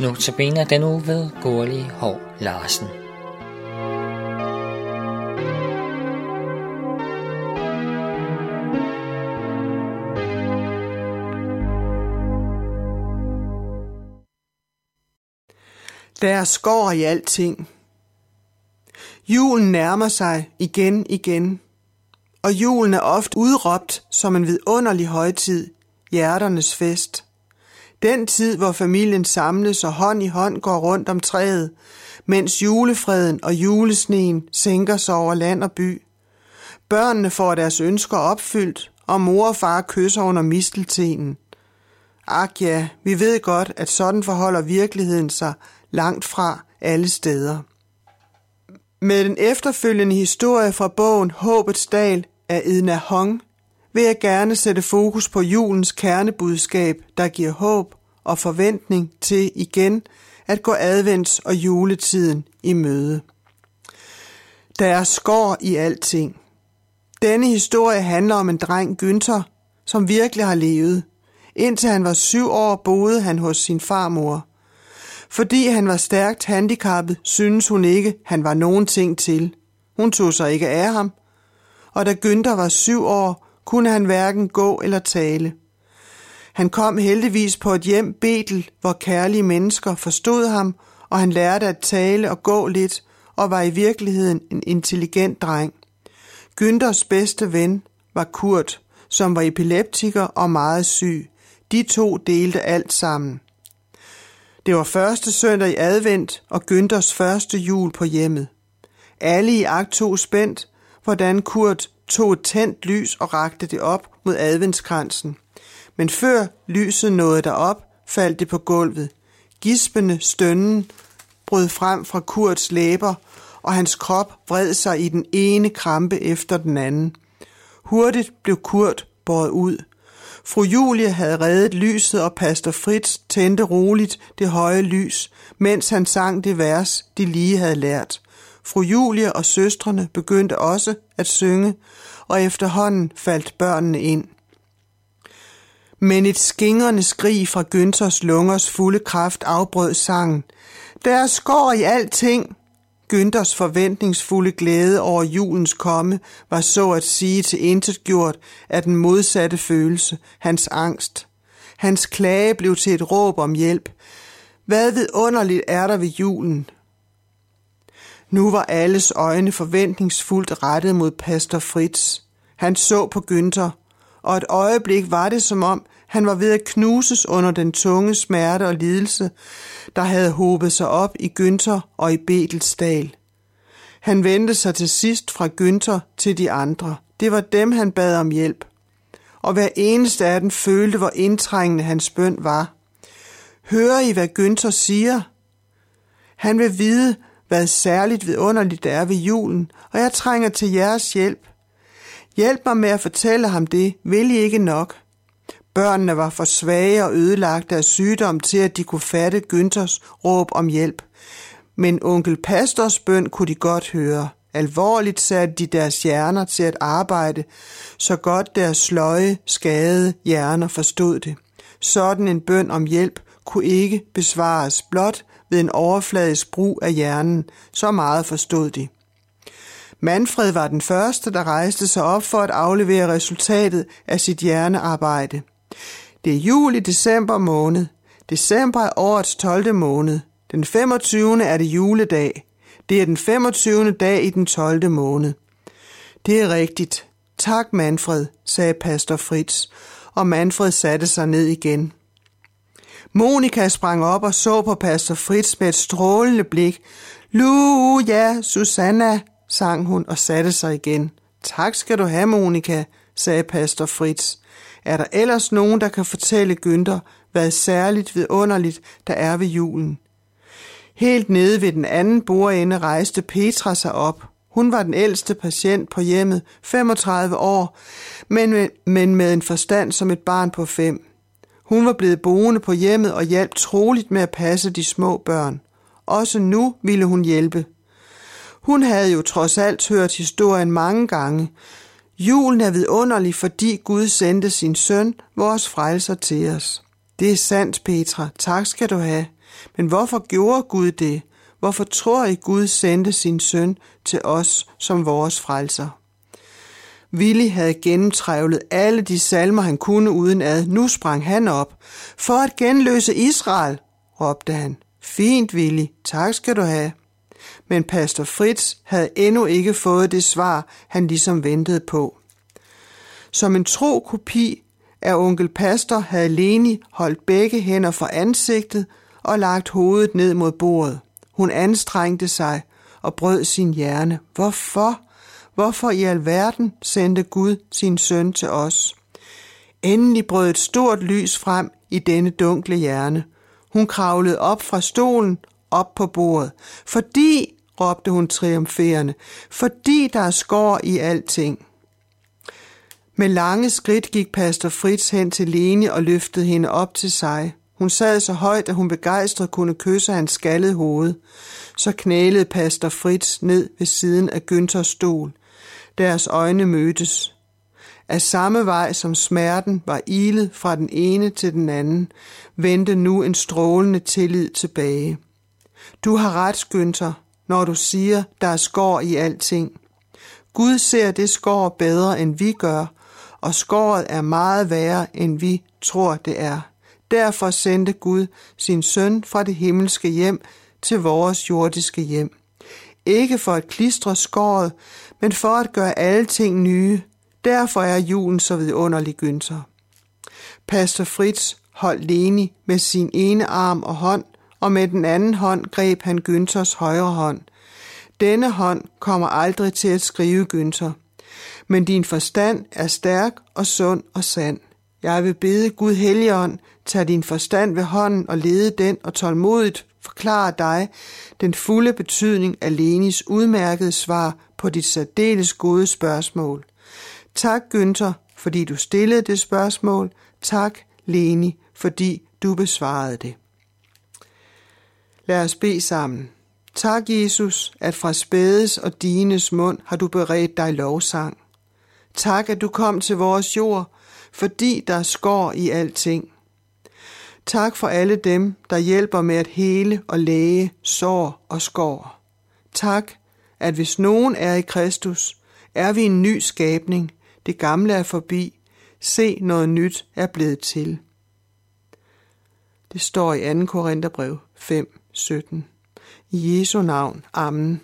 Notabene den uge ved Gurli Hov Larsen. Der er skår i alting. Julen nærmer sig igen igen, og julen er ofte udråbt som en vidunderlig højtid, hjerternes fest. Den tid, hvor familien samles og hånd i hånd går rundt om træet, mens julefreden og julesneen sænker sig over land og by. Børnene får deres ønsker opfyldt, og mor og far kysser under misteltenen. Ak ja, vi ved godt, at sådan forholder virkeligheden sig langt fra alle steder. Med den efterfølgende historie fra bogen Håbets Dal af Edna Hong vil jeg gerne sætte fokus på julens kernebudskab, der giver håb og forventning til igen at gå advents- og juletiden i møde. Der er skår i alting. Denne historie handler om en dreng Günther, som virkelig har levet. Indtil han var syv år, boede han hos sin farmor. Fordi han var stærkt handicappet, synes hun ikke, han var nogen ting til. Hun tog sig ikke af ham, og da Günther var syv år, kunne han hverken gå eller tale. Han kom heldigvis på et hjem Betel, hvor kærlige mennesker forstod ham, og han lærte at tale og gå lidt, og var i virkeligheden en intelligent dreng. Günthers bedste ven var Kurt, som var epileptiker og meget syg. De to delte alt sammen. Det var første søndag i advent og Günthers første jul på hjemmet. Alle i akt tog spændt, hvordan Kurt tog et tændt lys og rakte det op mod adventskransen. Men før lyset nåede derop, faldt det på gulvet. Gispende stønnen brød frem fra Kurts læber, og hans krop vred sig i den ene krampe efter den anden. Hurtigt blev Kurt båret ud. Fru Julie havde reddet lyset, og pastor Fritz tændte roligt det høje lys, mens han sang det vers, de lige havde lært. Fru Julie og søstrene begyndte også at synge, og efterhånden faldt børnene ind. Men et skingrende skrig fra Günthers lungers fulde kraft afbrød sangen. Der skår i alting. Günthers forventningsfulde glæde over julens komme var så at sige til intet gjort af den modsatte følelse, hans angst. Hans klage blev til et råb om hjælp. Hvad vidunderligt er der ved julen? Nu var alles øjne forventningsfuldt rettet mod pastor Fritz. Han så på Günther, og et øjeblik var det som om, han var ved at knuses under den tunge smerte og lidelse, der havde hobet sig op i Günther og i Betelsdal. Han vendte sig til sidst fra Günther til de andre. Det var dem, han bad om hjælp. Og hver eneste af dem følte, hvor indtrængende hans bøn var. Hører I, hvad Günther siger? Han vil vide, hvad særligt vidunderligt der er ved julen, og jeg trænger til jeres hjælp. Hjælp mig med at fortælle ham det, vil I ikke nok? Børnene var for svage og ødelagte af sygdom til, at de kunne fatte Günthers råb om hjælp. Men onkel Pastors bøn kunne de godt høre. Alvorligt satte de deres hjerner til at arbejde, så godt deres sløje, skadede hjerner forstod det. Sådan en bøn om hjælp kunne ikke besvares blot ved en overfladisk brug af hjernen, så meget forstod de. Manfred var den første, der rejste sig op for at aflevere resultatet af sit hjernearbejde. Det er juli december måned. December er årets 12. måned. Den 25. er det juledag. Det er den 25. dag i den 12. måned. Det er rigtigt. Tak, Manfred, sagde pastor Fritz, og Manfred satte sig ned igen. Monika sprang op og så på pastor Fritz med et strålende blik. Luja, Susanna, sang hun og satte sig igen. Tak skal du have, Monika, sagde pastor Fritz. Er der ellers nogen, der kan fortælle Günther, hvad særligt vidunderligt der er ved julen? Helt nede ved den anden bordende rejste Petra sig op. Hun var den ældste patient på hjemmet, 35 år, men med, men med en forstand som et barn på fem. Hun var blevet boende på hjemmet og hjalp troligt med at passe de små børn. Også nu ville hun hjælpe. Hun havde jo trods alt hørt historien mange gange. Julen er vidunderlig, fordi Gud sendte sin søn, vores frelser, til os. Det er sandt, Petra. Tak skal du have. Men hvorfor gjorde Gud det? Hvorfor tror I, Gud sendte sin søn til os som vores frelser? Willy havde gennemtrævlet alle de salmer, han kunne uden ad. Nu sprang han op. For at genløse Israel, råbte han. Fint, Willy. Tak skal du have. Men pastor Fritz havde endnu ikke fået det svar, han ligesom ventede på. Som en tro kopi af onkel Pastor havde Leni holdt begge hænder for ansigtet og lagt hovedet ned mod bordet. Hun anstrengte sig og brød sin hjerne. Hvorfor? Hvorfor i alverden sendte Gud sin søn til os? Endelig brød et stort lys frem i denne dunkle hjerne. Hun kravlede op fra stolen, op på bordet. Fordi, råbte hun triumferende, fordi der er skår i alting. Med lange skridt gik pastor Fritz hen til Lene og løftede hende op til sig. Hun sad så højt, at hun begejstret kunne kysse hans skaldede hoved. Så knælede pastor Fritz ned ved siden af Günthers stol. Deres øjne mødtes. Af samme vej som smerten var ilet fra den ene til den anden, vendte nu en strålende tillid tilbage. Du har ret, Günther, når du siger, der er skår i alting. Gud ser det skår bedre, end vi gør, og skåret er meget værre, end vi tror, det er. Derfor sendte Gud sin søn fra det himmelske hjem til vores jordiske hjem. Ikke for at klistre skåret, men for at gøre alle ting nye. Derfor er julen så vidunderlig, gynser. Pastor Fritz holdt Leni med sin ene arm og hånd, og med den anden hånd greb han Günthers højre hånd. Denne hånd kommer aldrig til at skrive Günther. Men din forstand er stærk og sund og sand. Jeg vil bede Gud Helligånd, tag din forstand ved hånden og lede den og tålmodigt forklare dig den fulde betydning af Lenis udmærkede svar på dit særdeles gode spørgsmål. Tak, Günther, fordi du stillede det spørgsmål. Tak, Leni, fordi du besvarede det. Lad os bede sammen. Tak, Jesus, at fra spædes og dines mund har du beredt dig lovsang. Tak, at du kom til vores jord, fordi der skår i alting. Tak for alle dem, der hjælper med at hele og læge sår og skår. Tak, at hvis nogen er i Kristus, er vi en ny skabning. Det gamle er forbi. Se, noget nyt er blevet til. Det står i 2. Korintherbrev 5, 17. I Jesu navn. Amen.